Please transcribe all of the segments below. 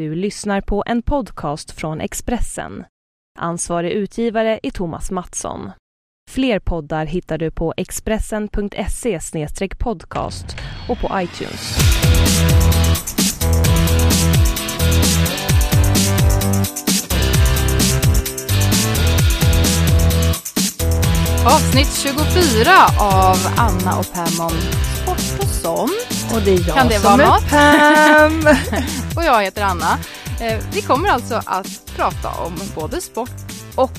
Du lyssnar på en podcast från Expressen. Ansvarig utgivare är Thomas Mattsson. Fler poddar hittar du på expressen.se podcast och på iTunes. Avsnitt 24 av Anna och Pamon Sport och sånt. Och det är jag Kan det som vara är? Pam. Och jag heter Anna. Eh, Vi kommer alltså att prata om både sport och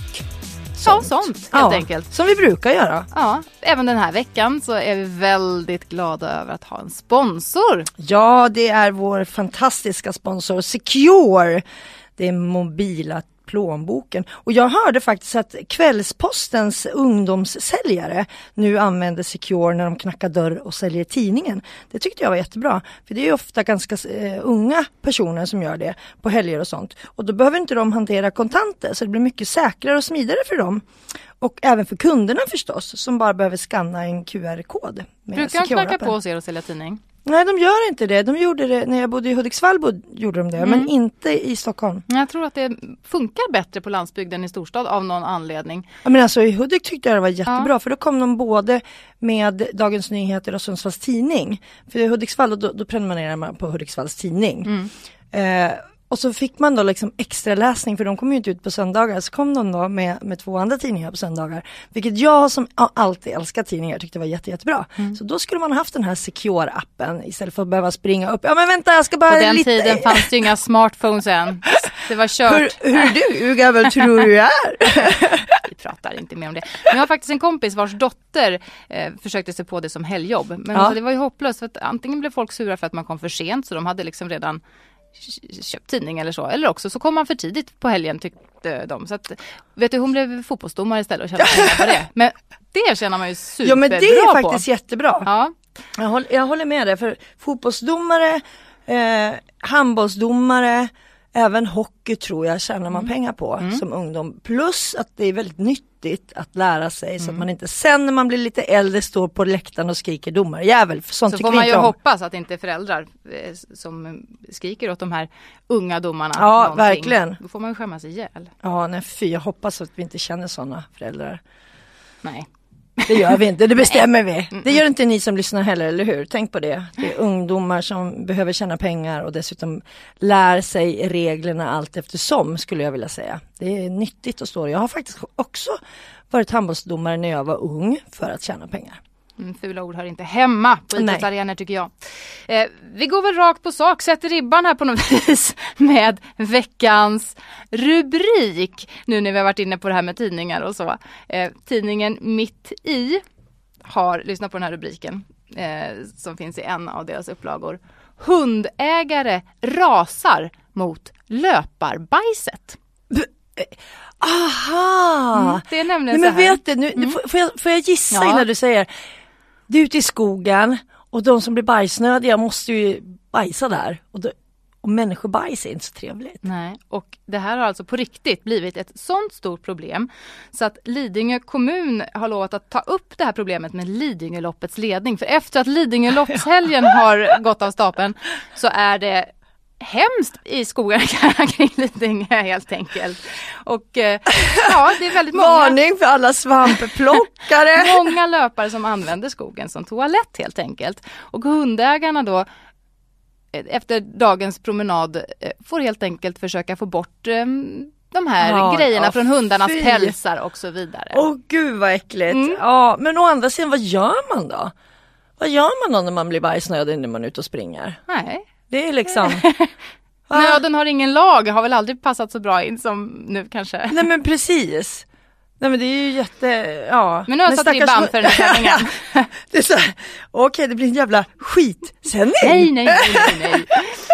ja, sånt helt ja, enkelt. Som vi brukar göra. Ja, även den här veckan så är vi väldigt glada över att ha en sponsor. Ja, det är vår fantastiska sponsor Secure. Det är mobila plånboken. Och jag hörde faktiskt att Kvällspostens ungdomssäljare nu använder Secure när de knackar dörr och säljer tidningen. Det tyckte jag var jättebra. För det är ofta ganska eh, unga personer som gör det på helger och sånt. Och då behöver inte de hantera kontanter så det blir mycket säkrare och smidigare för dem. Och även för kunderna förstås som bara behöver scanna en QR-kod. Brukar de knacka på hos er och sälja tidning? Nej de gör inte det. De gjorde det när jag bodde i Hudiksvall bod- gjorde de det Mm. men inte i Stockholm. Jag tror att det funkar bättre på landsbygden i storstad av någon anledning. Ja, men alltså i Hudik tyckte jag det var jättebra för då kom de både med Dagens Nyheter och Sundsvalls Tidning. För i Hudiksvall då, då prenumererar man på Hudiksvalls Tidning. Eh, och så fick man då liksom extra läsning för de kom ju inte ut på söndagar. Så kom de då med, med två andra tidningar på söndagar. Vilket jag som alltid älskar tidningar tyckte var jätte, jättebra. Så då skulle man haft den här Secure-appen istället för att behöva springa upp. Ja men vänta jag ska bara På den lite... tiden fanns det ju inga smartphones än. Det var kört. Hur, hur du, hur gammal tror du jag är? Vi pratar inte mer om det. Men jag har faktiskt en kompis vars dotter eh, försökte sig på det som helgjobb. Men Ja. alltså, det var ju hopplöst för att antingen blev folk sura för att man kom för sent så de hade liksom redan köpt tidning eller så. Eller också så kom man för tidigt på helgen tyckte de. Så att, vet du hon blev fotbollsdomare istället och tjänade pengar på det. Men det tjänar man ju superbra Ja men det är på. faktiskt jättebra. Ja, Jag, håller, jag håller med dig för fotbollsdomare, eh, handbollsdomare, även hockey tror jag tjänar man pengar på som ungdom. Plus att det är väldigt nyttigt att lära sig så att man inte sen när man blir lite äldre står på läktaren och skriker domarjävel. För sånt så får man ju om. hoppas att det inte är föräldrar eh, som skriker åt de här unga domarna. Ja, någonting. verkligen. Då får man ju skämmas ihjäl. Ja nej fy, jag hoppas att vi inte känner sådana föräldrar. Nej. Det gör vi inte, det bestämmer vi. Det gör inte ni som lyssnar heller, eller hur? Tänk på det. Det är ungdomar som behöver tjäna pengar och dessutom lär sig reglerna allt eftersom skulle jag vilja säga. Det är nyttigt att stå Jag har faktiskt också varit handbollsdomare när jag var ung för att tjäna pengar. Mm, fula ord hör inte hemma på idrottsarenor tycker jag. Eh, vi går väl rakt på sak, sätter ribban här på något vis med veckans rubrik. Nu när vi har varit inne på det här med tidningar och så. Eh, tidningen Mitt i har, lyssna på den här rubriken eh, som finns i en av deras upplagor. Hundägare rasar mot löparbajset. Aha! Mm, det är nämligen Nej, men så här. vet du, nu, får, får, jag, får jag gissa Ja. innan du säger? Du är ute i skogen och de som blir bajsnödiga måste ju bajsa där. Och, då, och människobajs är inte så trevligt. Nej, och det här har alltså på riktigt blivit ett sånt stort problem så att Lidingö kommun har lovat att ta upp det här problemet med Lidingöloppets ledning. För efter att Lidingöloppshelgen har gått av stapeln så är det hemskt i skogarna kring Lidingö helt enkelt. Och eh, ja, det är väldigt många, Varning för alla svampplockare! många löpare som använder skogen som toalett helt enkelt. Och hundägarna då eh, efter dagens promenad eh, får helt enkelt försöka få bort eh, de här Ja, grejerna ja, från hundarnas fy. pälsar och så vidare. Åh gud vad äckligt. Mm. Ja, men å andra sidan vad gör man då? Vad gör man då när man blir bajsnödig när man är ute och springer? Nej. Det är liksom... Nöden har ingen lag har väl aldrig passat så bra in som nu kanske. Nej men precis. Nej men det är ju jätte, ja. Men nu har jag satt ribban för den här tävlingen. det är så här, okej det blir en jävla skitsändning. Nej, nej, nej, nej, nej.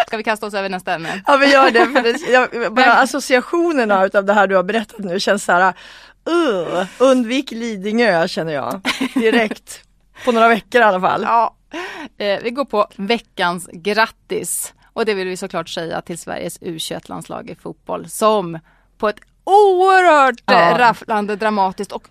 Ska vi kasta oss över nästa ämne? Ja vi gör det, för det jag, bara associationerna utav det här du har berättat nu känns så här, uh, undvik Lidingö känner jag direkt. På några veckor i alla fall. Ja. Eh, vi går på veckans grattis. Och det vill vi såklart säga till Sveriges U21-landslag i fotboll som på ett oerhört Ja. ja. rafflande, dramatiskt och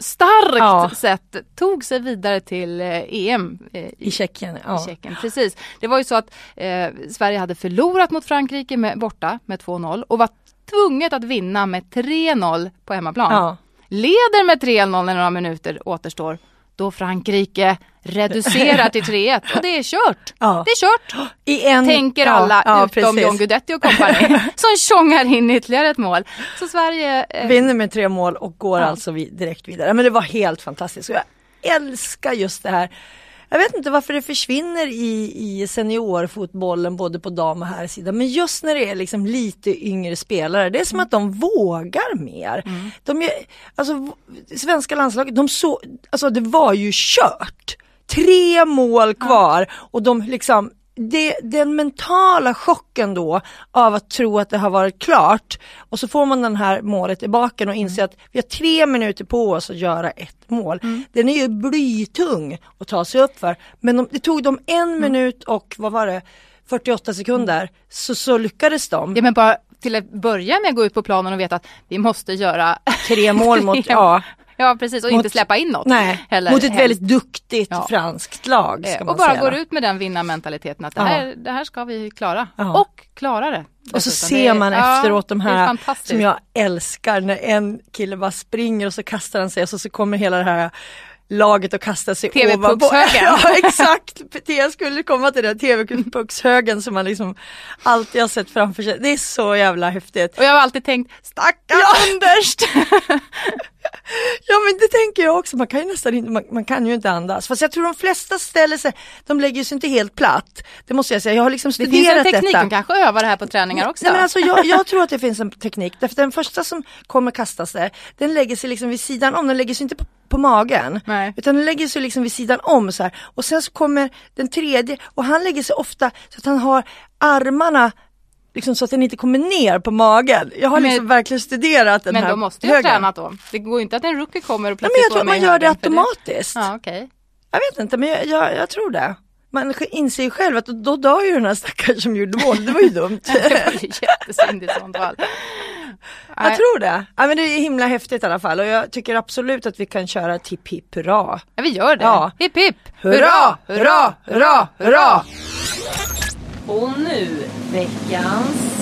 starkt Ja. sätt tog sig vidare till eh, EM eh, I Tjeckien. i Ja. Tjeckien. Precis. Det var ju så att eh, Sverige hade förlorat mot Frankrike med, borta med 2-0 och var tvunget att vinna med 3-0 på hemmaplan. Ja. Leder med 3-0 när några minuter återstår. Då Frankrike reducerar till 3-1 och det är kört. Ja. Det är kört, I en, tänker ja, alla ja, utom precis. John Guidetti och kompani som tjongar in ytterligare ett mål. Så Sverige eh, Vinner med tre mål och går Ja. alltså direkt vidare. Men det var helt fantastiskt. Jag älskar just det här. Jag vet inte varför det försvinner i, i seniorfotbollen både på dam och här sidan. Men just när det är liksom lite yngre spelare. Det är som att de vågar mer. De, är- alltså, svenska landslaget, de så, alltså det var ju kört. Tre mål kvar och de liksom det, den mentala chocken då av att tro att det har varit klart. Och så får man den här målet i baken och inser att vi har tre minuter på oss att göra ett mål. Den är ju blytung att ta sig upp för. Men de, det tog dem en minut och vad var det 48 sekunder så, så lyckades de. Ja men bara till att börja med gå ut på planen och veta att vi måste göra Tre mål mot, ja, Ja precis och Mot- inte släppa in något. nej, heller, mot ett helst. väldigt duktigt Ja. franskt lag. Eh, Ska man och bara säga. går ut med den vinnarmentaliteten att det Ja. här, det här ska vi klara. Ja. Och klara det. Och så ser är- man ja, efteråt de är här som jag älskar när en kille bara springer och så kastar han sig och så, så kommer hela det här laget och kastar sig ovanpå. TV-puckshögen. Ja exakt, jag skulle komma till den TV-puckshögen som man liksom alltid har sett framför sig. Det är så jävla häftigt. Och jag har alltid tänkt, stackars Ja. Anders! Ja men det tänker jag också, man kan ju nästan inte, man, man kan ju inte andas. Fast jag tror de flesta ställer sig, de lägger sig inte helt platt. Det måste jag säga, jag har liksom Det studerat finns en teknik, detta. de kanske övar det här på träningar också. Nej, men alltså, jag, jag tror att det finns en teknik. Därför den första som kommer kasta sig, den lägger sig liksom vid sidan om, den lägger sig inte på, på magen. Nej. Utan den lägger sig liksom vid sidan om så här. Och sen så kommer den tredje och han lägger sig ofta så att han har armarna liksom så att den inte kommer ner på magen. Jag har Men- liksom verkligen studerat den men här de måste ju ha tränat då. Det går inte att en rookie kommer och Nej, plötsligt men jag tror att man gör det automatiskt. Ja, okej. Jag vet inte men jag, jag, jag tror det. Man inser ju själv att då, då dör ju den här stackaren som gjorde mål, det var ju dumt. Det var ju jättesynd i sånt fall. Jag Nej, tror det. Ja, men det är himla häftigt i alla fall och jag tycker absolut att vi kan köra tipp hipp hurra. Ja, vi gör det. Ja. Hipp hipp! Hurra, hurra, hurra, hurra! Och nu veckans...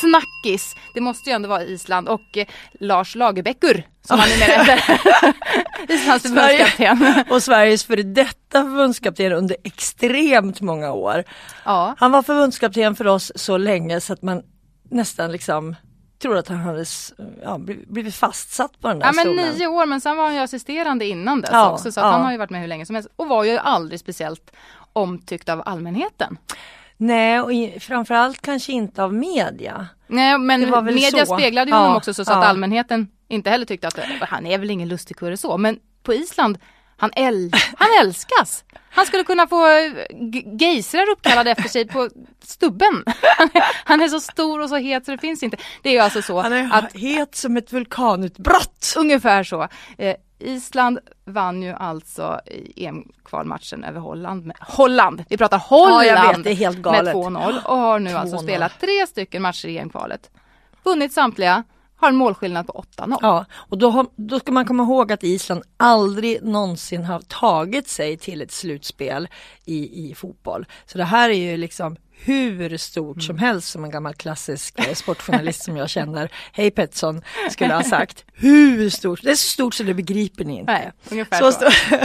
Snackis. Det måste ju ändå vara Island och eh, Lars Lagerbäcker som han numera heter. Islands förbundskapten. Och Sveriges före detta förbundskapten under extremt många år. Ja. Han var förbundskapten för oss så länge så att man nästan liksom tror att han hade ja, blivit- fastsatt på den där Ja men stolen. nio år men sen var han ju assisterande innan dess Ja, också så ja. han har ju varit med hur länge som helst och var ju aldrig speciellt omtyckt av allmänheten. Nej och i, framförallt kanske inte av media. Nej men media så. speglade ju honom Ja, också så, så att ja. allmänheten inte heller tyckte att han är väl ingen lustigkurre så men på Island han, äl han älskas. Han skulle kunna få eh, g- geysrar uppkallade efter sig på stubben. Han är, han är så stor och så het så det finns inte. Det är ju alltså så Han är att het som ett vulkanutbrott. Ungefär så. Eh, Island vann ju alltså EM-kvalmatchen över Holland. Med, Holland! Vi pratar Holland! Ja, jag vet, det är helt galet. Med 2-0 och har nu alltså 2-0. spelat tre stycken matcher i EM-kvalet. Vunnit samtliga, har en målskillnad på 8-0. Ja, och då, har, då ska man komma ihåg att Island aldrig någonsin har tagit sig till ett slutspel i, i fotboll. Så det här är ju liksom hur stort som Mm. helst som en gammal klassisk eh, sportjournalist som jag känner, hej Pettersson, skulle ha sagt. Hur stort? Det är så stort så det begriper ni inte. Nej, ungefär Så så.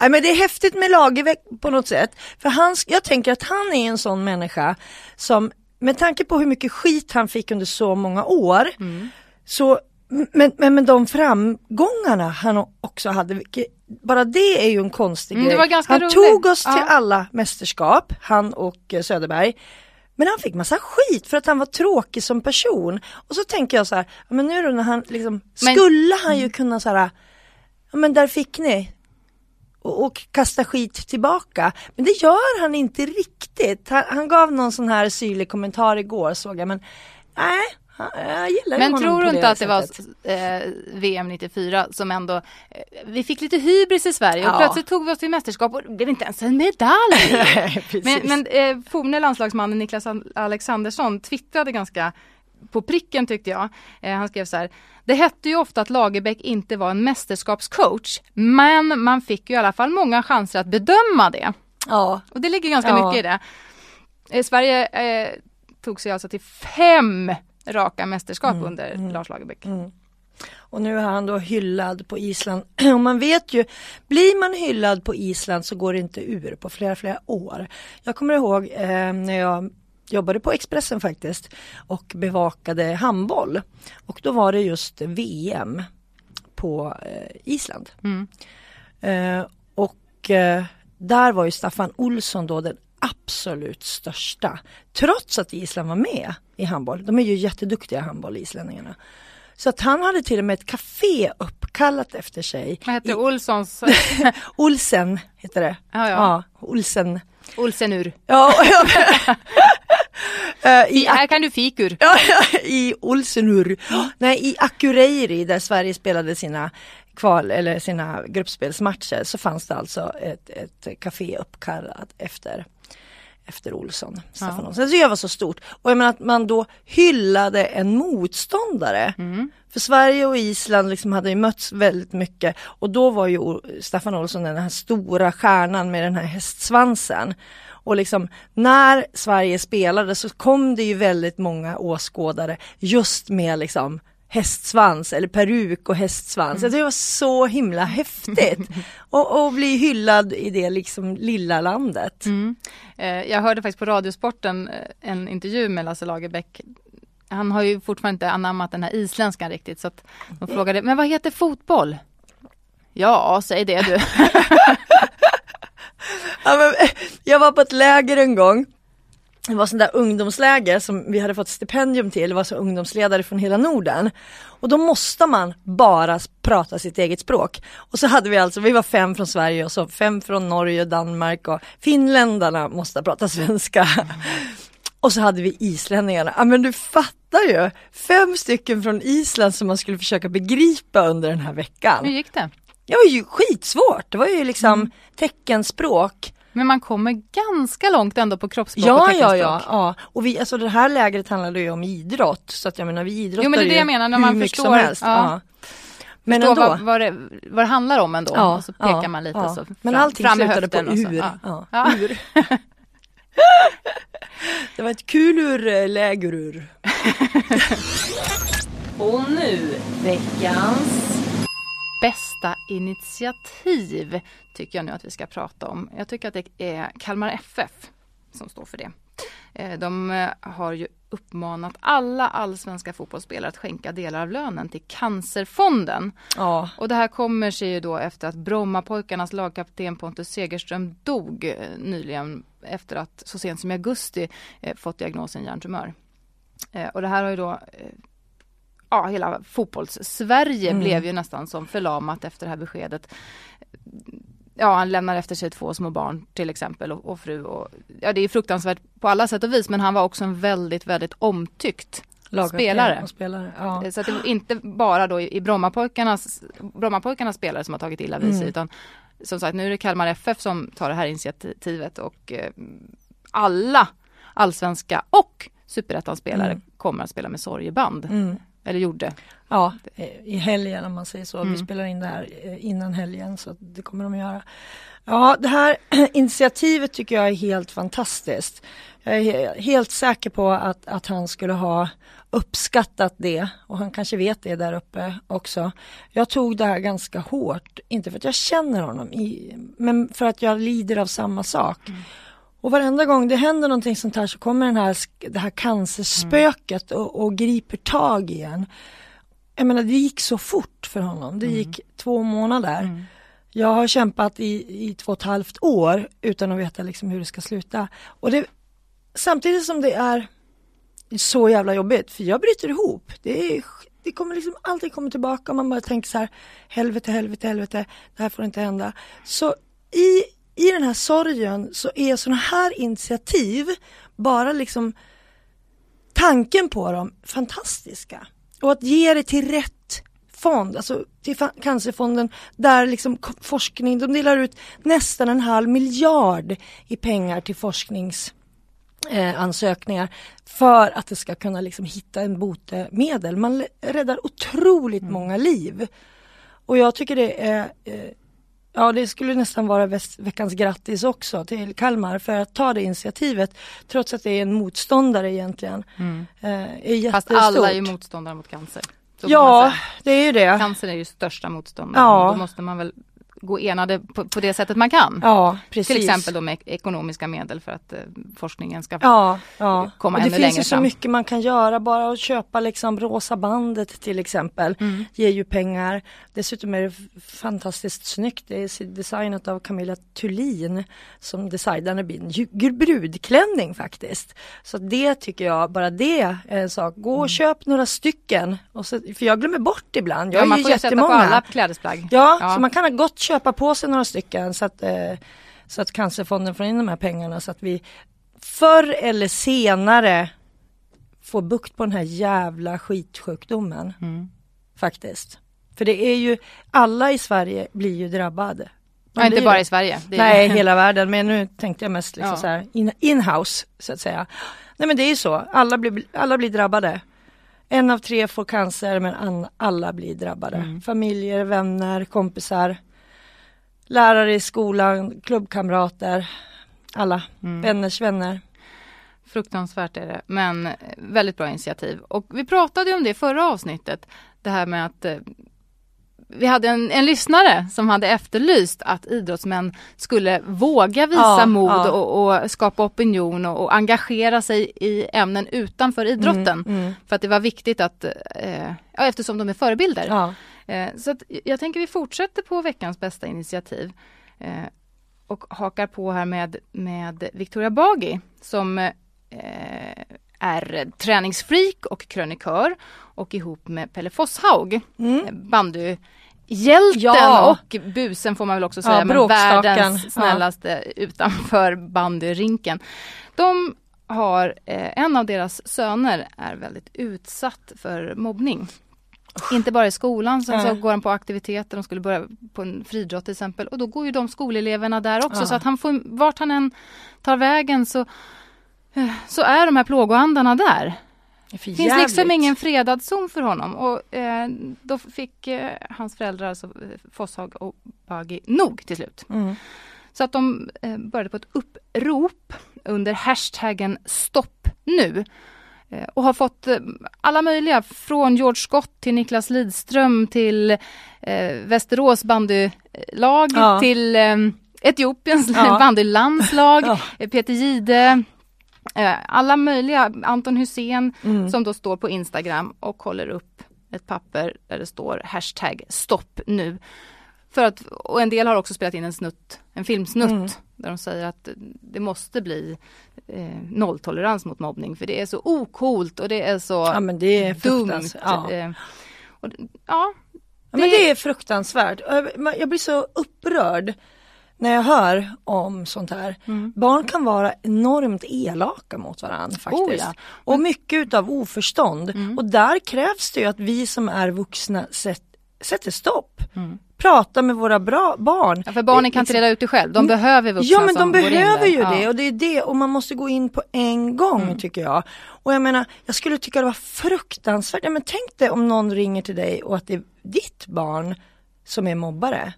Nej, men det är häftigt med Lagerbäck på något sätt. För han, jag tänker att han är en sån människa som med tanke på hur mycket skit han fick under så många år Mm. Så men, men med de framgångarna han också hade, vilket, bara det är ju en konstig Mm, grej. han roligt. tog oss till Ja. alla mästerskap, han och eh, Söderberg. Men han fick massa skit för att han var tråkig som person. Och så tänker jag så här, men nu då när han liksom, Men- skulle han ju kunna så här, ja men där fick ni. Och, och kasta skit tillbaka. Men det gör han inte riktigt. Han, han gav någon sån här syrlig kommentar igår såg jag men nej, jag gillar Men honom tror du inte att det var eh, VM 94 som ändå, eh, vi fick lite hybris i Sverige och Ja. plötsligt tog vi oss till mästerskap och det blev inte ens en medalj. Men, men eh, forne landslagsmannen Niklas Al- Alexandersson twittrade ganska på pricken tyckte jag. Eh, han skrev så här. Det hette ju ofta att Lagerbäck inte var en mästerskapscoach, men man fick ju i alla fall många chanser att bedöma det. Ja. Och det ligger ganska Ja. mycket i det. Eh, Sverige eh, tog sig alltså till fem raka mästerskap Mm, under mm. Lars Lagerbäck. Mm. Och nu är han då hyllad på Island. Och man vet ju, blir man hyllad på Island så går det inte ur på flera, flera år. Jag kommer ihåg eh, när jag jobbade på Expressen faktiskt och bevakade handboll. Och då var det just VM på eh, Island. Mm. Eh, och eh, där var ju Staffan Olsson då den absolut största. Trots att Island var med i handboll. De är ju jätteduktiga handboll, islänningarna. Så att han hade till och med ett café uppkallat efter sig. Vad hette? Olssons? Olsen heter det. Ja, ja. Ja, Olsen. Olsenur. Ja, Eh, I, här kan du fikur. ja, i Olsenur. Nej, i Akureyri där Sverige spelade sina kval eller sina gruppspelsmatcher så fanns det alltså ett, ett café uppkallat efter efter Olsson, Staffan Ja. Olsson. Det var så stort. Och jag menar att man då hyllade en motståndare. Mm. För Sverige och Island liksom hade ju mötts väldigt mycket och då var ju Staffan Olsson den här stora stjärnan med den här hästsvansen. Och liksom när Sverige spelade så kom det ju väldigt många åskådare just med liksom hästsvans eller peruk och hästsvans. Jag tycker det var så himla häftigt. och, och bli hyllad i det liksom lilla landet. Mm. Eh, jag hörde faktiskt på Radiosporten eh, en intervju med Lasse Lagerbäck. Han har ju fortfarande inte anammat den här isländskan riktigt så att de frågade, men vad heter fotboll? Ja, säg det du. Ja, men, eh, jag var på ett läger en gång. Det var sånt där ungdomsläger som vi hade fått stipendium till. Det var så ungdomsledare från hela Norden. Och då måste man bara prata sitt eget språk. Och så hade vi alltså, vi var fem från Sverige och så fem från Norge, Danmark och finländarna måste prata svenska. Och så hade vi islänningarna. Ja men du fattar ju, fem stycken från Island som man skulle försöka begripa under den här veckan. Hur gick det? Det var ju skitsvårt, det var ju liksom teckenspråk. Men man kommer ganska långt ändå på kroppsspråk Ja, och ja, teckenspråk. ja, ja. Och vi, alltså det här lägret handlade ju om idrott. Så att jag menar vi idrottar Jo, men det är det jag menar, när hur man mycket förstår- som helst. ja. Ja. Men ändå. vad, vad, det, vad det handlar om ändå. Ja, och så pekar ja, man lite ja. så Men fram, allting fram slutade på ur. Ja. Ja, Ja. ur. det var ett kul ur lägerur. Och nu veckans... Bästa initiativ tycker jag nu att vi ska prata om. Jag tycker att det är Kalmar FF som står för det. Eh, De eh, har ju uppmanat alla allsvenska fotbollsspelare att skänka delar av lönen till Cancerfonden. Ja, Och det här kommer sig ju då efter att Brommapojkarnas lagkapten Pontus Segerström dog eh, nyligen efter att så sent som i augusti fått diagnosen hjärntumör. Och det här har ju då Ja, hela fotbolls-Sverige Mm. blev ju nästan som förlamat efter det här beskedet. Ja, han lämnar efter sig två små barn till exempel och, och fru. Och, ja, det är fruktansvärt på alla sätt och vis, men han var också en väldigt, väldigt omtyckt Spelare. Spelare. Ja. Eh, Så att det var inte bara då i i Brommapojkarnas, Brommapojkarnas spelare som har tagit illa vid sig Mm. utan som sagt nu är det Kalmar FF som tar det här initiativet och eh, alla allsvenska och superettan-spelare Mm. kommer att spela med sorgeband. Mm. Eller gjorde. Ja, eh, i helgen om man säger så. Vi Mm. spelar in det här eh, innan helgen så det kommer de att göra. Ja, det här initiativet tycker jag är helt fantastiskt. Jag är he- helt säker på att, att han skulle ha uppskattat det och han kanske vet det där uppe också. Jag tog det här ganska hårt, inte för att jag känner honom, i, men för att jag lider av samma sak. Och varenda gång det händer någonting sånt här så kommer den här, det här cancerspöket och, och griper tag i en. Jag menar det gick så fort för honom, det gick två månader. Jag har kämpat i, i två och ett halvt år utan att veta liksom hur det ska sluta. Och det, samtidigt som det är så jävla jobbigt, för jag bryter ihop. Det, är, det kommer liksom alltid komma tillbaka och man bara tänker så här, helvete, helvete, helvete, det här får inte hända. Så i, i den här sorgen så är sådana här initiativ bara liksom tanken på dem fantastiska. Och att ge det till rätt fond, alltså till Cancerfonden där liksom forskning, de delar ut nästan en halv miljard i pengar till forsknings eh, för att det ska kunna liksom hitta en botemedel. Man räddar otroligt mm. många liv. Och jag tycker det är eh, Ja det skulle nästan vara veckans grattis också till Kalmar för att ta det initiativet trots att det är en motståndare egentligen. Mm. Eh, är Fast alla är ju motståndare mot cancer. ja det är ju det. Cancer är ju största motståndaren. Ja. Då måste man väl gå enade på, på, det sättet man kan. Ja, precis. Till exempel då med ekonomiska medel för att eh, forskningen ska ja, ja. komma ännu längre fram. Det finns ju så mycket man kan göra, bara att köpa liksom rosa bandet till exempel mm. ger ju pengar. Dessutom är det fantastiskt snyggt, det är designat av Camilla Thulin som designade en brudklänning faktiskt. Så det tycker jag, bara det är en sak. Gå och mm. köp några stycken. Och så, för jag glömmer bort ibland, jag ja, ju jättemånga. Man får sätta på alla klädesplagg. Ja, ja, så man kan ha gott köpa på sig några stycken så att, eh, så att Cancerfonden får in de här pengarna så att vi förr eller senare får bukt på den här jävla skitsjukdomen. Mm. Faktiskt. För det är ju, alla i Sverige blir ju drabbade. Ja, inte bara i Sverige. Nej, hela världen. Men nu tänkte jag mest liksom ja. så här in, in-house så att säga. Nej men det är ju så, alla blir, alla blir drabbade. En av tre får cancer men alla blir drabbade. Mm. Familjer, vänner, kompisar lärare i skolan, klubbkamrater, alla mm. vänners vänner. Fruktansvärt är det, men väldigt bra initiativ. Och vi pratade om det i förra avsnittet, det här med att eh, vi hade en, en lyssnare som hade efterlyst att idrottsmän skulle våga visa ja, mod ja. Och, och, skapa opinion och, och, engagera sig i ämnen utanför idrotten. Mm, mm. För att det var viktigt att, eh, ja, eftersom de är förebilder. Eh, så att jag tänker vi fortsätter på veckans bästa initiativ eh, och hakar på här med, med Victoria Bagi som eh, är träningsfreak och krönikör och ihop med Pelle Fosshaug, mm. bandy Hjälten ja. och busen får man väl också säga, ja, men världens snällaste ja. utanför bandyrinken. De har, eh, en av deras söner är väldigt utsatt för mobbning. Inte bara i skolan, sen så går han på aktiviteter, de skulle börja på en friidrott till exempel och då går ju de skoleleverna där också så att han får, vart han än tar vägen så, eh, så är de här plågoandarna där. Det finns liksom ingen fredad zon för honom och eh, då fick eh, hans föräldrar, alltså eh, Fosshag och Bagi, nog till slut. Mm. Så att de eh, började på ett upprop under hashtaggen stopp nu och har fått eh, alla möjliga, från George Scott till Niklas Lidström till eh, Västerås bandylag ja. till eh, Etiopiens ja. bandylandslag, ja. Eh, Peter Gide, eh, alla möjliga, Anton Hussein mm. som då står på Instagram och håller upp ett papper där det står hashtag stopp nu. För att, och en del har också spelat in en snutt, en filmsnutt mm. där de säger att det måste bli eh, nolltolerans mot mobbning för det är så okult och det är så ja, men det är dumt. Ja. Eh, och, ja, det... ja, men det är fruktansvärt. Jag blir så upprörd när jag hör om sånt här. Mm. Barn kan vara enormt elaka mot varandra faktiskt. Oh, ja. Och mycket utav oförstånd. Mm. Och där krävs det ju att vi som är vuxna sätt, sätter stopp. Mm prata med våra bra barn. Ja, för barnen kan inte reda ut det själv, de behöver vuxna Ja men de behöver ju det och det är det och man måste gå in på en gång mm. tycker jag. Och jag menar, jag skulle tycka det var fruktansvärt, ja, men tänk dig om någon ringer till dig och att det är ditt barn som är mobbare.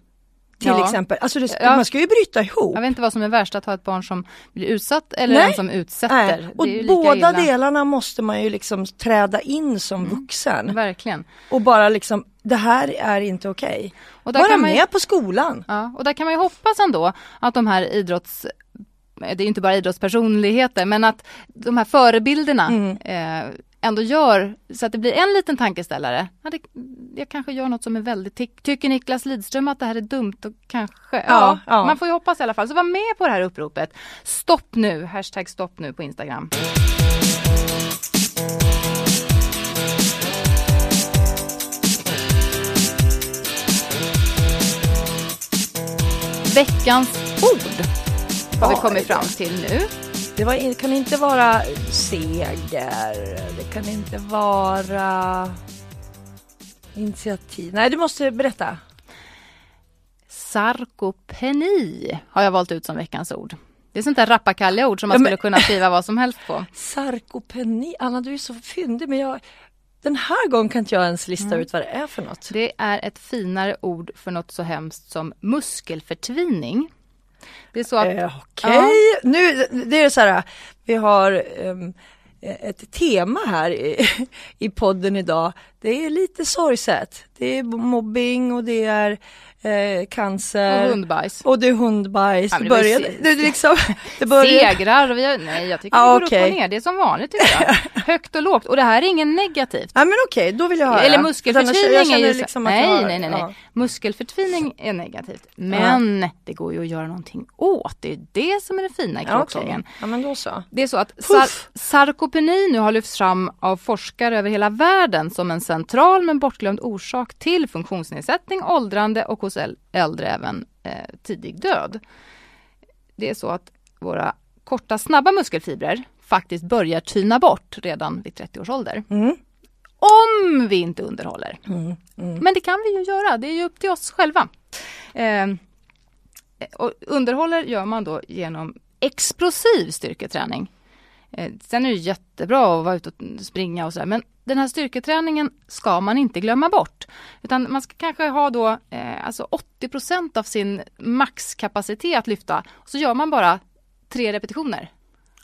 Till ja. exempel, alltså det, ja. man ska ju bryta ihop. Jag vet inte vad som är värst, att ha ett barn som blir utsatt eller Nej. en som utsätter. Nej. Och båda illa. delarna måste man ju liksom träda in som mm. vuxen. Verkligen. Och bara liksom det här är inte okej. Okay. Vara med ju, på skolan. Ja, och där kan man ju hoppas ändå att de här idrotts det är inte bara idrottspersonligheter men att de här förebilderna mm. eh, ändå gör så att det blir en liten tankeställare. Ja, det, jag kanske gör något som är väldigt... Ty tycker Niklas Lidström att det här är dumt? Och kanske, ja, ja, ja, man får ju hoppas i alla fall. Så var med på det här uppropet. Stopp nu, hashtag stopp nu på Instagram. Veckans ord har vi kommit fram till nu. Det var, kan inte vara seger, det kan inte vara initiativ. Nej, du måste berätta. Sarkopeni har jag valt ut som veckans ord. Det är sånt där rappakalja-ord som man Ja, men- skulle kunna skriva vad som helst på. Sarkopeni, Anna du är så fyndig men jag, den här gången kan inte jag ens lista Mm. ut vad det är för något. Det är ett finare ord för något så hemskt som muskelförtvining. Det är så att Eh, Okej, nu det är så här, vi har ehm, ett tema här i, i podden idag. Det är lite sorgset. Det är mobbing och det är eh, cancer. och hundbajs. Och det är hundbajs. Ja, det började, det, liksom, det började, Segrar vi nej jag tycker Ja, det går upp okej. och ner. Det är som vanligt tycker jag. Högt och lågt och det här är ingen negativt. Ja men okej, då vill jag höra. Eller muskelförtvining är ju liksom nej, har- nej, nej, nej. ja. Muskelförtvining är negativt. Men det går ju att göra någonting åt. Det är det som är det fina i Ja, kråksången. ja men då så. Det är så att sar- sarkopeni nu har lyfts fram av forskare över hela världen som en central men bortglömd orsak till funktionsnedsättning, åldrande och hos äl- äldre även eh, tidig död. Det är så att våra korta snabba muskelfibrer faktiskt börjar tyna bort redan vid 30 års ålder. Mm. Om vi inte underhåller. Mm. Mm. Men det kan vi ju göra, det är ju upp till oss själva. Eh, och underhåller gör man då genom explosiv styrketräning. Eh, sen är det jättebra att vara ute och springa och sådär men den här styrketräningen ska man inte glömma bort. Utan man ska kanske ha då eh, alltså 80% av sin maxkapacitet att lyfta. Så gör man bara tre repetitioner.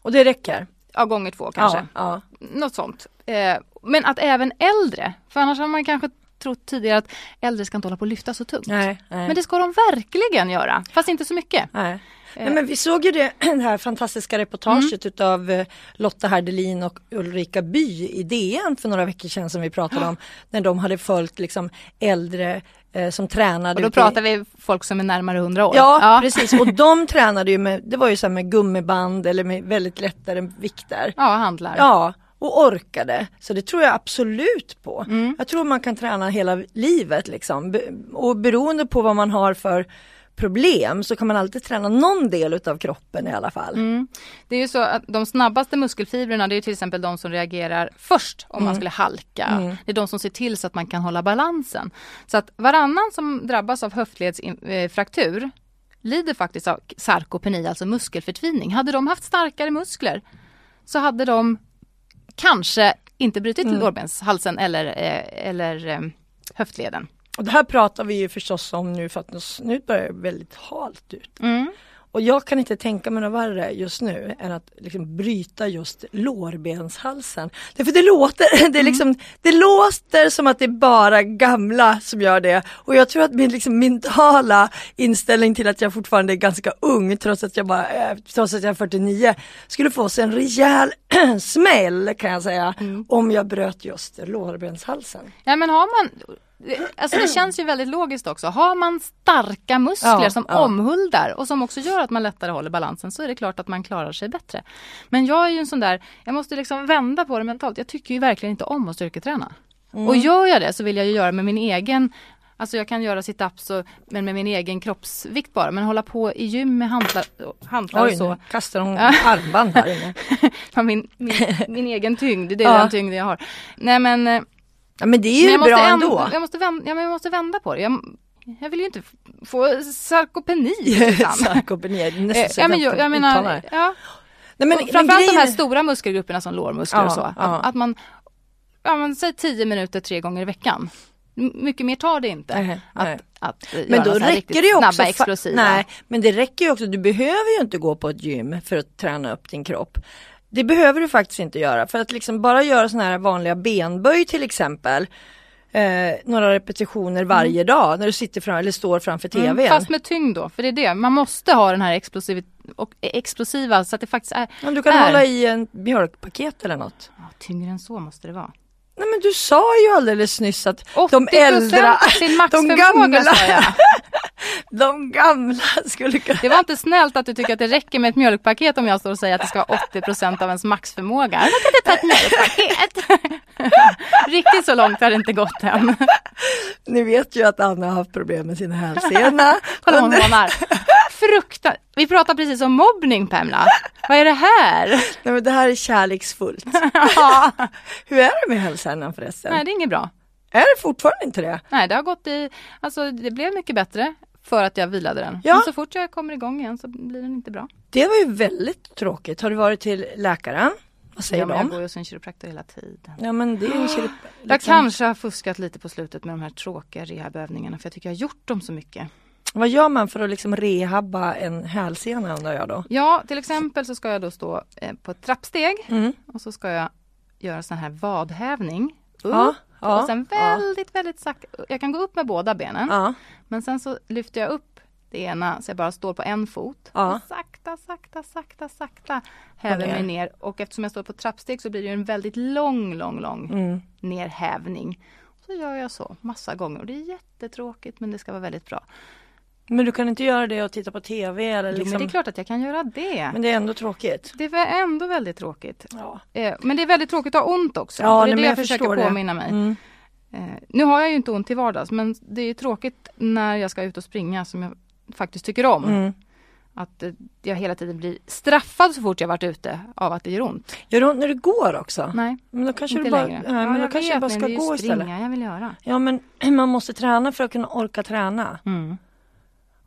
Och det räcker? Ja, gånger två kanske. Ja, Något sånt. Eh, men att även äldre, för annars har man kanske trott tidigare att äldre ska inte hålla på att lyfta så tungt. Nej, nej. Men det ska de verkligen göra, fast inte så mycket. Nej. Nej, men vi såg ju det, det här fantastiska reportaget utav eh, Lotta Herdelin och Ulrika By i DN för några veckor sedan som vi pratade om. När de hade följt liksom äldre eh, som tränade. Och då pratar vi folk som är närmare 100 år. Ja, precis och de tränade ju med, det var ju så med gummiband eller med väldigt lättare vikter. Ja, handlar. Ja, och orkade. Så det tror jag absolut på. Mm. Jag tror man kan träna hela livet liksom. Be- Och beroende på vad man har för problem så kan man alltid träna någon del utav kroppen i alla fall. Mm. Det är ju så att de snabbaste muskelfibrerna det är till exempel de som reagerar först om man skulle halka. Mm. Det är de som ser till så att man kan hålla balansen. Så att varannan som drabbas av höftledsfraktur lider faktiskt av sarkopeni, alltså muskelförtvining. Hade de haft starkare muskler så hade de kanske inte brutit Mm. lårbenshalsen eller, eh, eller eh, höftleden. Och det här pratar vi ju förstås om nu för att nu börjar det väldigt halt ut. Mm. Och jag kan inte tänka mig något värre just nu än att liksom bryta just lårbenshalsen. Därför det låter, det, är liksom, det låter som att det är bara gamla som gör det. Och jag tror att min liksom mentala inställning till att jag fortfarande är ganska ung trots att jag, bara, är- trots att jag är 49 skulle få sig en rejäl smäll kan jag säga om jag bröt just lårbenshalsen. Ja men har man, alltså det känns ju väldigt logiskt också. Har man starka muskler Ja, som ja. omhuldar och som också gör att man lättare håller balansen så är det klart att man klarar sig bättre. Men jag är ju en sån där, jag måste liksom vända på det mentalt. Jag tycker ju verkligen inte om att styrketräna. Mm. Och gör jag det så vill jag ju göra med min egen Alltså jag kan göra sit-ups men med min egen kroppsvikt bara. Men hålla på i gym med hantlar, hantlar och så. nu kastar hon armband här inne. Min, min, min egen tyngd, det är Ja. den tyngd jag har. Nej men eh, Ja men det är ju jag bra änd- ändå. Jag måste, vända, ja, men jag måste vända på det. Jag, jag vill ju inte få sarkopeni. Sarkopeni, det är nästan Eh, så ja, men jag jag, jag menar, ja. Nej, men, och men framförallt de här stora muskelgrupperna som lårmuskler Ja, och så. Att, ja. att man, ja men säg 10 minuter tre gånger i veckan. Mycket mer tar det inte. Nej, att, nej. att eh, Men då räcker det också. snabba, explosiva. Nej, men det räcker ju också. Du behöver ju inte gå på ett gym för att träna upp din kropp. Det behöver du faktiskt inte göra för att liksom bara göra sådana här vanliga benböj till exempel. Eh, några repetitioner varje dag när du sitter fram eller står framför tvn. Mm, fast med tyngd då, för det är det. Man måste ha den här explosiv, och, explosiva så att det faktiskt är Om du kan är. hålla i en mjölkpaket eller något. Ja, tyngre än så måste det vara. Nej men du sa ju alldeles nyss att 80% de äldre, sin de gamla. de gamla skulle kunna Det var inte snällt att du tycker att det räcker med ett mjölkpaket om jag står och säger att det ska vara 80% av ens maxförmåga. Jag kan inte ta ett mjölkpaket. Riktigt så långt har det inte gått än. Ni vet ju att Anna har haft problem med sin hälsena. Kolla hon hånar. Frukta. Vi pratar precis om mobbning Pamela. Vad är det här? Nej men det här är kärleksfullt. Ja. Hur är det med hälsan förresten? Nej det är inget bra. Är det fortfarande inte det? Nej det har gått i, alltså det blev mycket bättre. För att jag vilade den. Ja. Men så fort jag kommer igång igen så blir den inte bra. Det var ju väldigt tråkigt. Har du varit till läkaren? Vad säger Ja, men jag de? går ju hos en kiropraktor hela tiden. Ja men det är ju kirop- Jag liksom- kanske har fuskat lite på slutet med de här tråkiga rehabövningarna för jag tycker jag har gjort dem så mycket. Vad gör man för att liksom rehabba en hälsena undrar jag då? Ja, till exempel så ska jag då stå eh, på ett trappsteg Mm. och så ska jag göra sån här vadhävning. Upp, Ja, ja, och sen väldigt, väldigt sakta. Jag kan gå upp med båda benen. ja, Men sen så lyfter jag upp det ena så jag bara står på en fot. Ja. Och sakta, sakta, sakta, sakta häver mig ner. Och eftersom jag står på trappsteg så blir det en väldigt lång, lång, lång Mm. nerhävning. Så gör jag så massa gånger och det är jättetråkigt men det ska vara väldigt bra. Men du kan inte göra det och titta på TV eller Jo liksom... men det är klart att jag kan göra det. Men det är ändå tråkigt. Det var ändå väldigt tråkigt. Ja. Eh, Men det är väldigt tråkigt att ha ont också. Ja, det är det men jag, jag försöker det. påminna mig. Mm. Eh, Nu har jag ju inte ont till vardags men det är tråkigt när jag ska ut och springa som jag faktiskt tycker om. Mm. Att eh, jag hela tiden blir straffad så fort jag varit ute av att det gör ont. Gör det ont när du går också? Nej, Men då kanske inte du bara, längre. nej, men då kanske vet, bara men ska det är gå springa istället. jag vill göra. Ja men man måste träna för att kunna orka träna. Mm.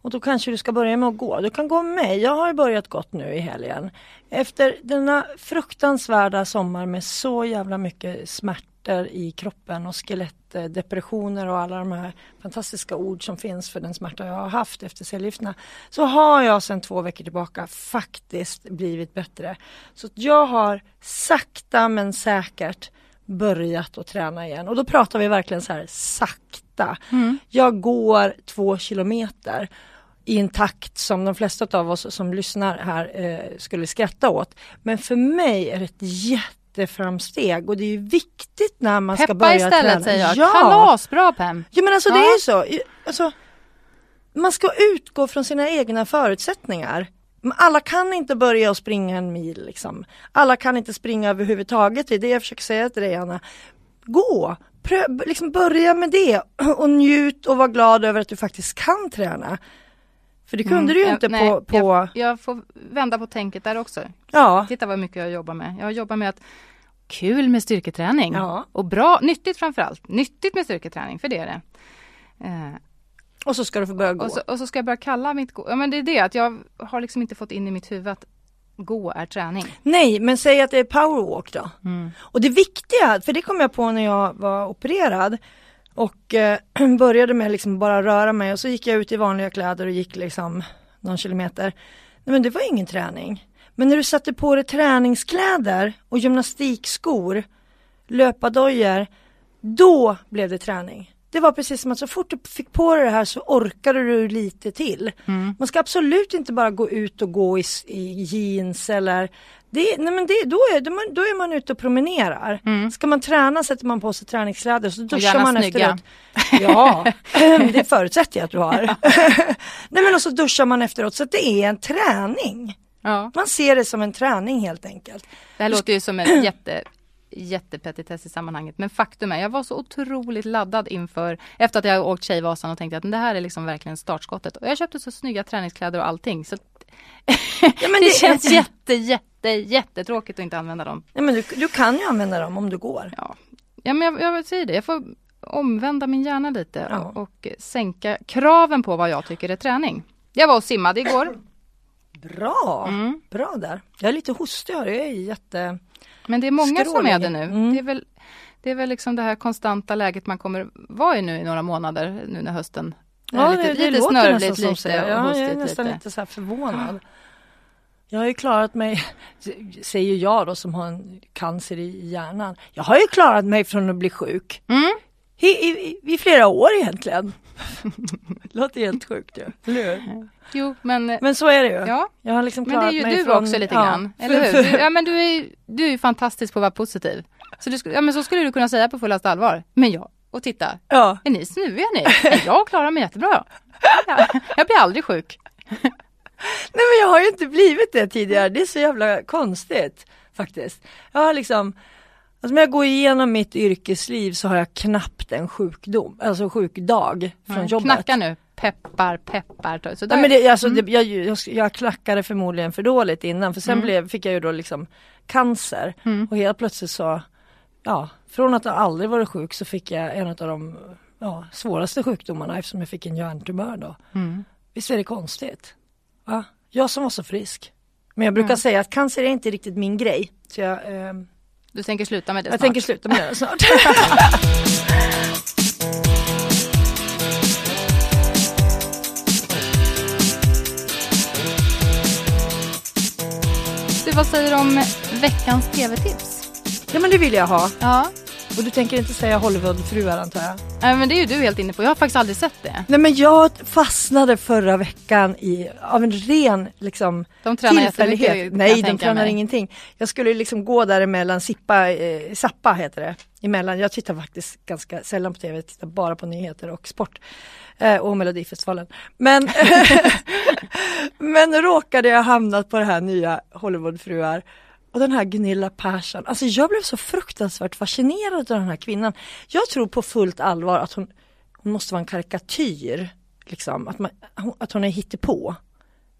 Och då kanske du ska börja med att gå. Du kan gå med mig. Jag har börjat gått nu i helgen. Efter denna fruktansvärda sommar med så jävla mycket smärtor i kroppen och skelettdepressioner och alla de här fantastiska ord som finns för den smärta jag har haft efter cellgifterna. Så har jag sedan två veckor tillbaka faktiskt blivit bättre. Så jag har sakta men säkert börjat att träna igen och då pratar vi verkligen så här sakta. Jag går två kilometer i en takt som de flesta av oss som lyssnar här eh, skulle skratta åt. Men för mig är det ett jätteframsteg och det är viktigt när man ska Peppa börja istället träna. säger jag. Ja. Kalasbra Pem! Ja men alltså det Ja. är ju så. Alltså, man ska utgå från sina egna förutsättningar. Alla kan inte börja och springa en mil liksom. Alla kan inte springa överhuvudtaget. Det är det jag försöker säga till dig Anna. Gå! Pröv, liksom börja med det och njut och var glad över att du faktiskt kan träna. För det kunde du ju Mm, inte jag- nej, på, på Jag, jag får vända på tänket där också. ja. Titta vad mycket jag jobbar med. Jag jobbar med att kul med styrketräning. Ja. Och bra, nyttigt framförallt. Nyttigt med styrketräning, för det är det. Eh, Och så ska du få börja gå. och, så, och så ska jag börja kalla mitt gå. Ja men det är det att jag har liksom inte fått in i mitt huvud att gå är träning. Nej, men säg att det är powerwalk då. Mm. Och det viktiga, för det kom jag på när jag var opererad och eh, började med liksom bara röra mig och så gick jag ut i vanliga kläder och gick liksom någon kilometer. Nej men det var ingen träning. Men när du satte på dig träningskläder och gymnastikskor, löpardojor, då blev det träning. Det var precis som att så fort du fick på dig det här så orkade du lite till. Man ska absolut inte bara gå ut och gå i, i jeans eller det, nej men det, då, är, då, är man, då är man ute och promenerar. Ska man träna sätter man på sig träningskläder så duschar man snygga. efteråt. Ja, det förutsätter jag att du har. nej men och så duschar man efteråt så att det är en träning. Ja. Man ser det som en träning helt enkelt. Det här låter ju som en jätte jättepetitess i sammanhanget. Men faktum är, jag var så otroligt laddad inför, efter att jag åkt Tjejvasan och tänkte att det här är liksom verkligen startskottet. Och jag köpte så snygga träningskläder och allting. Så Ja, men det känns jätte, jätte, jättetråkigt att inte använda dem. Ja, men du, du kan ju använda dem om du går. Ja, ja men jag, jag säga det. Jag får omvända min hjärna lite Ja. och, och sänka kraven på vad jag tycker är träning. Jag var och simmade igår. Bra, Mm. bra där. Jag är lite hostig, jag är jätte... Men det är många som är det nu. Mm. Det, är väl, det är väl liksom det här konstanta läget man kommer vara i nu i några månader nu när hösten är lite, lite snörvligt som så. lite Ja, och jag är hostigt nästan lite. lite så förvånad. Jag har ju klarat mig, säger jag då som har en cancer i hjärnan. Jag har ju klarat mig från att bli sjuk. Mm. I, i, i, I flera år egentligen. Låter helt sjukt ju, eller hur? Jo, men, Men så är det ju. ja, Jag har liksom men det är ju du från, också lite ja, grann. Eller hur? Du, ja, men du är, du är ju fantastisk på att vara positiv. Så, du, ja, men så skulle du kunna säga på fullaste allvar. Men jag, och titta, Ja. är ni snuviga ni? Jag klarar mig jättebra. Ja, jag blir aldrig sjuk. Nej men jag har ju inte blivit det tidigare, det är så jävla konstigt faktiskt. Jag har liksom, alltså när jag går igenom mitt yrkesliv så har jag knappt en sjukdom, alltså sjukdag från jobbet. Knacka nu. Peppar, peppar. Så där, Nej, men det, alltså, Mm. det, jag, jag, jag klackade förmodligen för dåligt innan för sen Mm. blev, fick jag ju då liksom cancer och helt plötsligt så, ja, från att ha aldrig varit sjuk så fick jag en av de ja, svåraste sjukdomarna eftersom jag fick en hjärntumör då. Mm. Visst är det konstigt? Va? Jag som var så frisk. Men jag brukar säga att cancer är inte riktigt min grej. Så jag, ehm, Du tänker sluta med det jag snart? tänker sluta med det snart. Du, vad säger du om veckans tv-tips? ja men det vill jag ha. Ja, Och du tänker inte säga Hollywoodfruar antar jag? Nej, men det är ju du helt inne på. Jag har faktiskt aldrig sett det. Nej men jag fastnade förra veckan i, av en ren liksom De tränar tillfällighet. Nej de tränar mig. ingenting. Jag skulle liksom gå däremellan, Sippa, eh, Zappa heter det. Emellan. Jag tittar faktiskt ganska sällan på tv, jag tittar bara på nyheter och sport. Eh, och Melodifestivalen. Men, men råkade jag hamnat på det här nya Hollywoodfruar. Och den här Gunilla Persson, alltså jag blev så fruktansvärt fascinerad av den här kvinnan. Jag tror på fullt allvar att hon, hon måste vara en karikatyr. Liksom, att, man, hon- att hon är hittepå.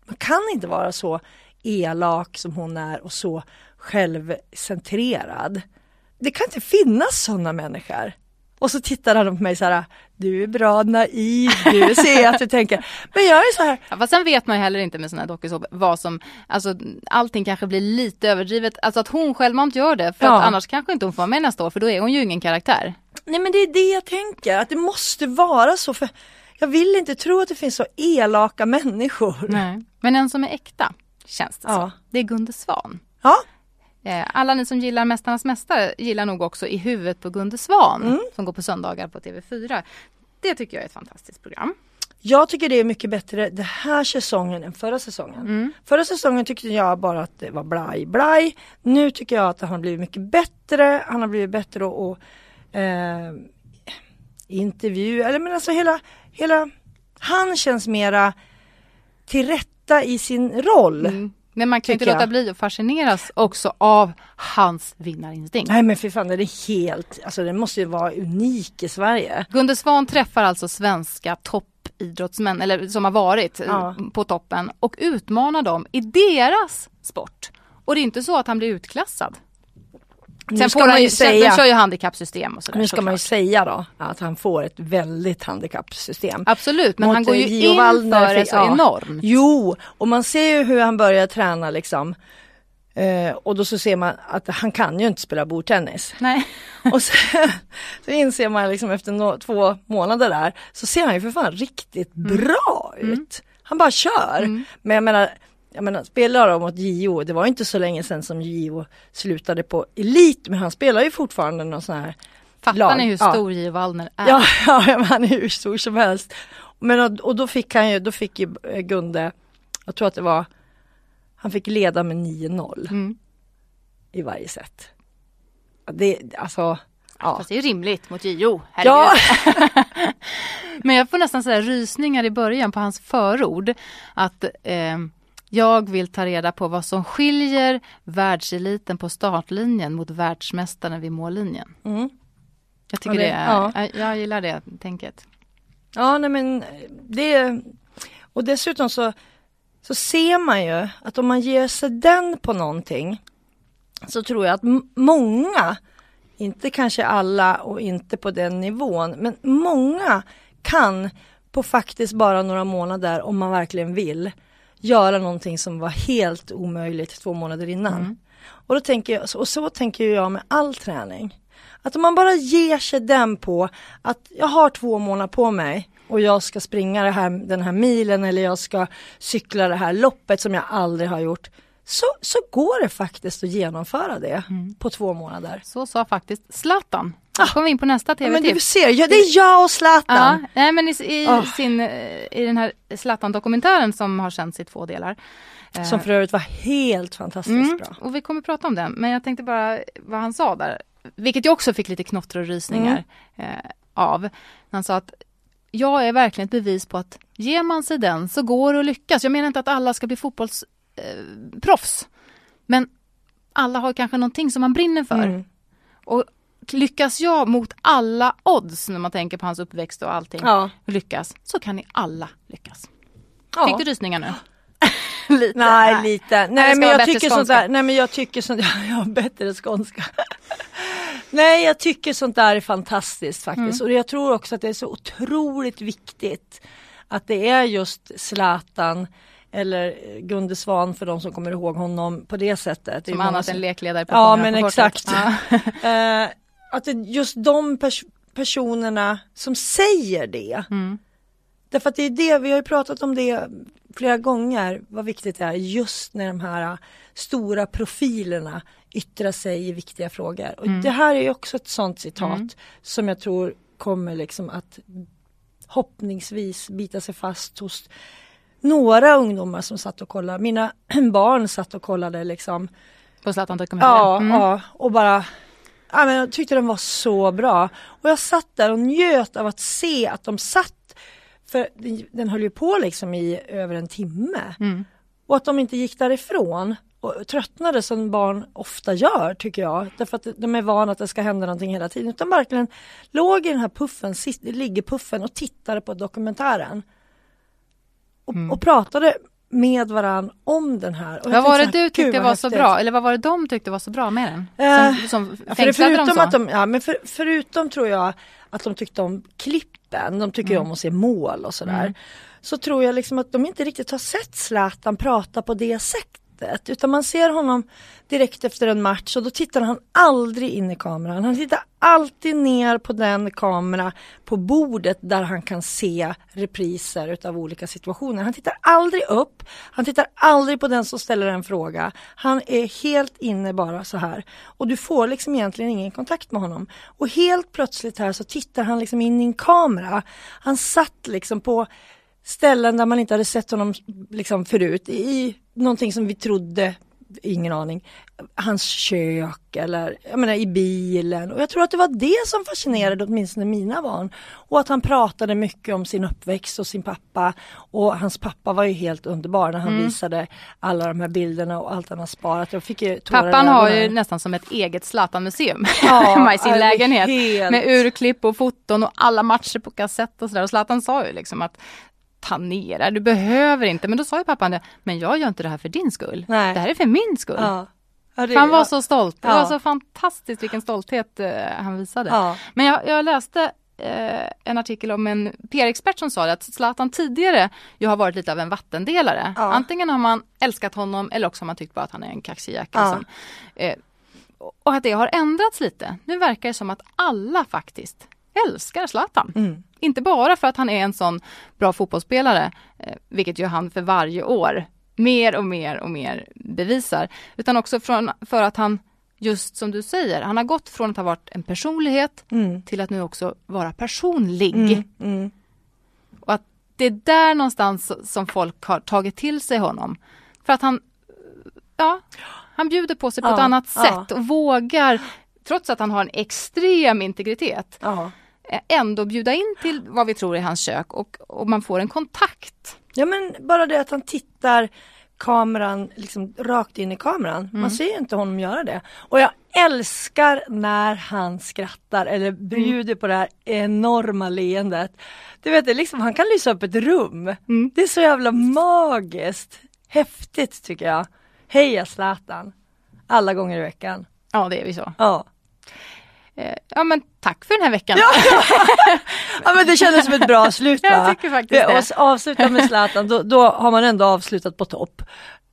Man kan inte vara så elak som hon är och så självcentrerad. Det kan inte finnas sådana människor. Och så tittar han på mig så här, du är bra naiv, du ser att du tänker. Men jag är så här, Ja, fast sen vet man ju heller inte med sådana här dokusåpor vad som, alltså allting kanske blir lite överdrivet. Alltså att hon självmant gör det för Ja. att annars kanske inte hon får vara med nästa år för då är hon ju ingen karaktär. nej men det är det jag tänker, att det måste vara så. för Jag vill inte tro att det finns så elaka människor. Nej. Men en som är äkta, känns det Ja. så. Det är Gunde Svan. Ja, Alla ni som gillar Mästarnas Mästare gillar nog också I huvudet på Gunde Svan Mm. som går på söndagar på TV4. Det tycker jag är ett fantastiskt program. Jag tycker det är mycket bättre den här säsongen än förra säsongen. Förra säsongen tyckte jag bara att det var blaj blaj. Nu tycker jag att han har blivit mycket bättre. Han har blivit bättre att att, eh, intervjua, eller men alltså hela, hela, han känns mera till rätta i sin roll. Mm. Men man kan inte låta jag. bli att fascineras också av hans vinnarinstinkt. Nej men för fan den är helt, alltså den måste ju vara unik i Sverige. Gunde Svan träffar alltså svenska toppidrottsmän, eller som har varit eh, Ja. på toppen och utmanar dem i deras sport. Och det är inte så att han blir utklassad. Sen ska får han ju sen, säga- de kör ju handikappsystem och sådär Nu ska man ju såklart. säga då att han får ett väldigt handikappsystem. Absolut, men Mot, han går ju Gio in Wallner för det så ja. enormt. Jo, och man ser ju hur han börjar träna liksom. Eh, och då så ser man att han kan ju inte spela bordtennis. Nej. Och sen, så inser man liksom efter nå- två månader där så ser han ju för fan riktigt Mm. bra ut. Han bara kör. Men jag menar, jag menar spelar de mot Gio, det var inte så länge sedan som Gio slutade på elit men han spelar ju fortfarande någon sån här Fattar lag. ni hur Ja. stor Gio Wallner är? Ja, ja han är hur stor som helst. Men, och, då fick han ju, då fick ju eh, Gunde, jag tror att det var, han fick leda med 9-0 Mm. i varje set. Ja, Det, alltså, ja. Fast det är ju rimligt mot Gio. Ja. Men jag får nästan säga rysningar i början på hans förord. Att eh, jag vill ta reda på vad som skiljer världseliten på startlinjen mot världsmästaren vid mållinjen. mm. Jag tycker Ja, det- det är, ja. jag, gillar det tänket. ja nej men det, och dessutom så, så ser man ju att om man ger sig den på någonting så tror jag att många, inte kanske alla och inte på den nivån, men många kan på faktiskt bara några månader om man verkligen vill göra någonting som var helt omöjligt två månader innan. Och, då tänker jag, och så tänker jag med all träning. Att om man bara ger sig den på att jag har två månader på mig och jag ska springa här, den här milen eller jag ska cykla det här loppet som jag aldrig har gjort. Så, så går det faktiskt att genomföra det på två månader. Så sa faktiskt Zlatan. Då kommer vi in på nästa Ah. Ja, men du tv-tips. ser, ja, det är jag och Zlatan. Ja, nej, men i, i, Ah. sin, eh, i den här Zlatan-dokumentären som har sänts i två delar. eh, Som för övrigt var helt fantastiskt Mm, bra. och vi kommer prata om den, men jag tänkte bara vad han sa där, vilket jag också fick lite knottror och rysningar Mm. eh, av. Han sa att jag är verkligen ett bevis på att ger man sig den så går det att lyckas. Jag menar inte att alla ska bli fotbollsproffs, eh, proffs, men alla har kanske någonting som man brinner för. Mm. Och lyckas jag mot alla odds när man tänker på hans uppväxt och allting Ja. lyckas, så kan ni alla lyckas. Ja. Fick du rysningar nu? lite. Nej, lite. Nej, men jag tycker sånt där, nej men jag tycker sånt, jag har bättre skånska. Nej, jag tycker sånt där är fantastiskt faktiskt. Mm. Och jag tror också att det är så otroligt viktigt att det är just Zlatan eller Gunde Svan för de som kommer ihåg honom på det sättet. Som annat som- än lekledare på Ja, men på exakt. Ja. Eh, att det är just de pers- personerna som säger det. Mm. Därför att det är det, vi har ju pratat om det flera gånger, vad viktigt det är just när de här äh, stora profilerna yttrar sig i viktiga frågor. Och Mm. Det här är ju också ett sånt citat som jag tror kommer liksom att hoppningsvis bita sig fast hos några ungdomar som satt och kollade. Mina barn satt och kollade liksom På Zlatan dokumentären. Ja, Mm. ja och bara ja, men Jag tyckte den var så bra. Och jag satt där och njöt av att se att de satt för den, höll ju på liksom i över en timme. Mm. Och att de inte gick därifrån och tröttnade som barn ofta gör tycker jag. Därför att de är vana att det ska hända någonting hela tiden. Utan verkligen låg i den här puffen, ligger puffen och tittade på dokumentären. Och, Mm. och pratade med varann om den här. Vad var det så här, du "Gud, tyckte var så häftigt." bra? Eller vad var det de tyckte var så bra med den? Eh, Som, som för förutom så? att de, ja, men för, förutom tror jag att de tyckte om klippen, de tycker Mm. om att se mål och sådär. Så tror jag liksom att de inte riktigt har sett Zlatan prata på det sättet. Utan man ser honom direkt efter en match och då tittar han aldrig in i kameran. Han tittar alltid ner på den kamera på bordet där han kan se repriser utav olika situationer. Han tittar aldrig upp, han tittar aldrig på den som ställer en fråga. Han är helt inne bara så här. Och du får liksom egentligen ingen kontakt med honom. Och helt plötsligt här så tittar han liksom in i en kamera. Han satt liksom på ställen där man inte hade sett honom liksom förut i någonting som vi trodde, ingen aning, hans kök eller jag menar, i bilen. Och jag tror att det var det som fascinerade åtminstone mina barn. Och att han pratade mycket om sin uppväxt och sin pappa. Och hans pappa var ju helt underbar när han Mm. visade alla de här bilderna och allt han har sparat. Jag fick ju Pappan har ju nästan som ett eget Zlatan-museum Ja, hemma i sin lägenhet. helt- Med urklipp och foton och alla matcher på kassett och sådär. Och Zlatan sa ju liksom att ta ner det, du behöver inte. Men då sa ju pappan det, men jag gör inte det här för din skull. Nej. Det här är för min skull. Ja. Ja, det- han var ja. så stolt. Det var så fantastiskt vilken stolthet eh, han visade. Ja. Men jag, jag läste eh, en artikel om en PR-expert som sa att Zlatan tidigare ju har varit lite av en vattendelare. Antingen har man älskat honom eller också har man tyckt bara att han är en kaxig jäkel. Eh, och att det har ändrats lite. Nu verkar det som att alla faktiskt älskar Zlatan. Mm. Inte bara för att han är en sån bra fotbollsspelare, eh, vilket ju han för varje år mer och mer och mer bevisar, utan också från, för att han, just som du säger, han har gått från att ha varit en personlighet Mm. till att nu också vara personlig. Mm. Mm. Och att det är där någonstans som folk har tagit till sig honom. För att han, ja, han bjuder på sig på Ja, ett annat ja. sätt och vågar, trots att han har en extrem integritet, Ja. Ändå bjuda in till vad vi tror är hans kök och, och man får en kontakt. Ja men bara det att han tittar kameran liksom rakt in i kameran. Man ser ju inte honom göra det. Och jag älskar när han skrattar eller bjuder på det här enorma leendet. Du vet, det liksom, han kan lysa upp ett rum. Det är så jävla magiskt. Häftigt tycker jag. Heja Zlatan. Alla gånger i veckan. Ja, det är vi så. Ja. Eh, Ja, men tack för den här veckan. ja men det kändes som ett bra slut va? Jag tycker faktiskt det. Och avsluta med Zlatan, då, då har man ändå avslutat på topp.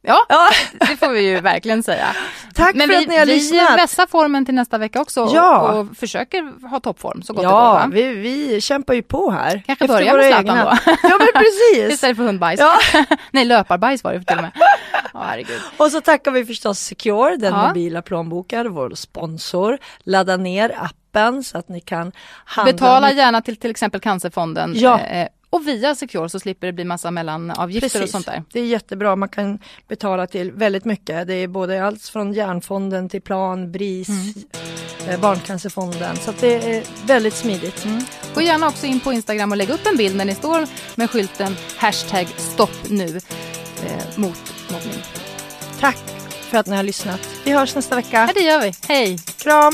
Ja, Ja. det får vi ju verkligen säga. Tack Men för vi, att ni har vi lyssnat. vässar formen till nästa vecka också Ja. och, och försöker ha toppform så gott det går. Ja, vi, vi kämpar ju på här. Kanske Efter börja våra med Zlatan egna. då. Ja men precis. Istället för hundbajs. Ja. Nej, löparbajs var det till och med. Ja, herregud. Och så tackar vi förstås Secure, den Ja. mobila plånboken, vår sponsor. Ladda ner appen så att ni kan handla. Betala gärna till till exempel Cancerfonden. Ja. Eh, och via Secure så slipper det bli massa mellanavgifter och sånt där. Det är jättebra, man kan betala till väldigt mycket. Det är både allt från Hjärnfonden till Plan, BRIS, Mm. eh, Barncancerfonden. Så det är väldigt smidigt. Mm. Gå gärna också in på Instagram och lägg upp en bild när ni står med skylten hashtag stopp nu eh, mot mobbning. Tack för att ni har lyssnat. Vi hörs nästa vecka. Ja, det gör vi. Hej! Kram!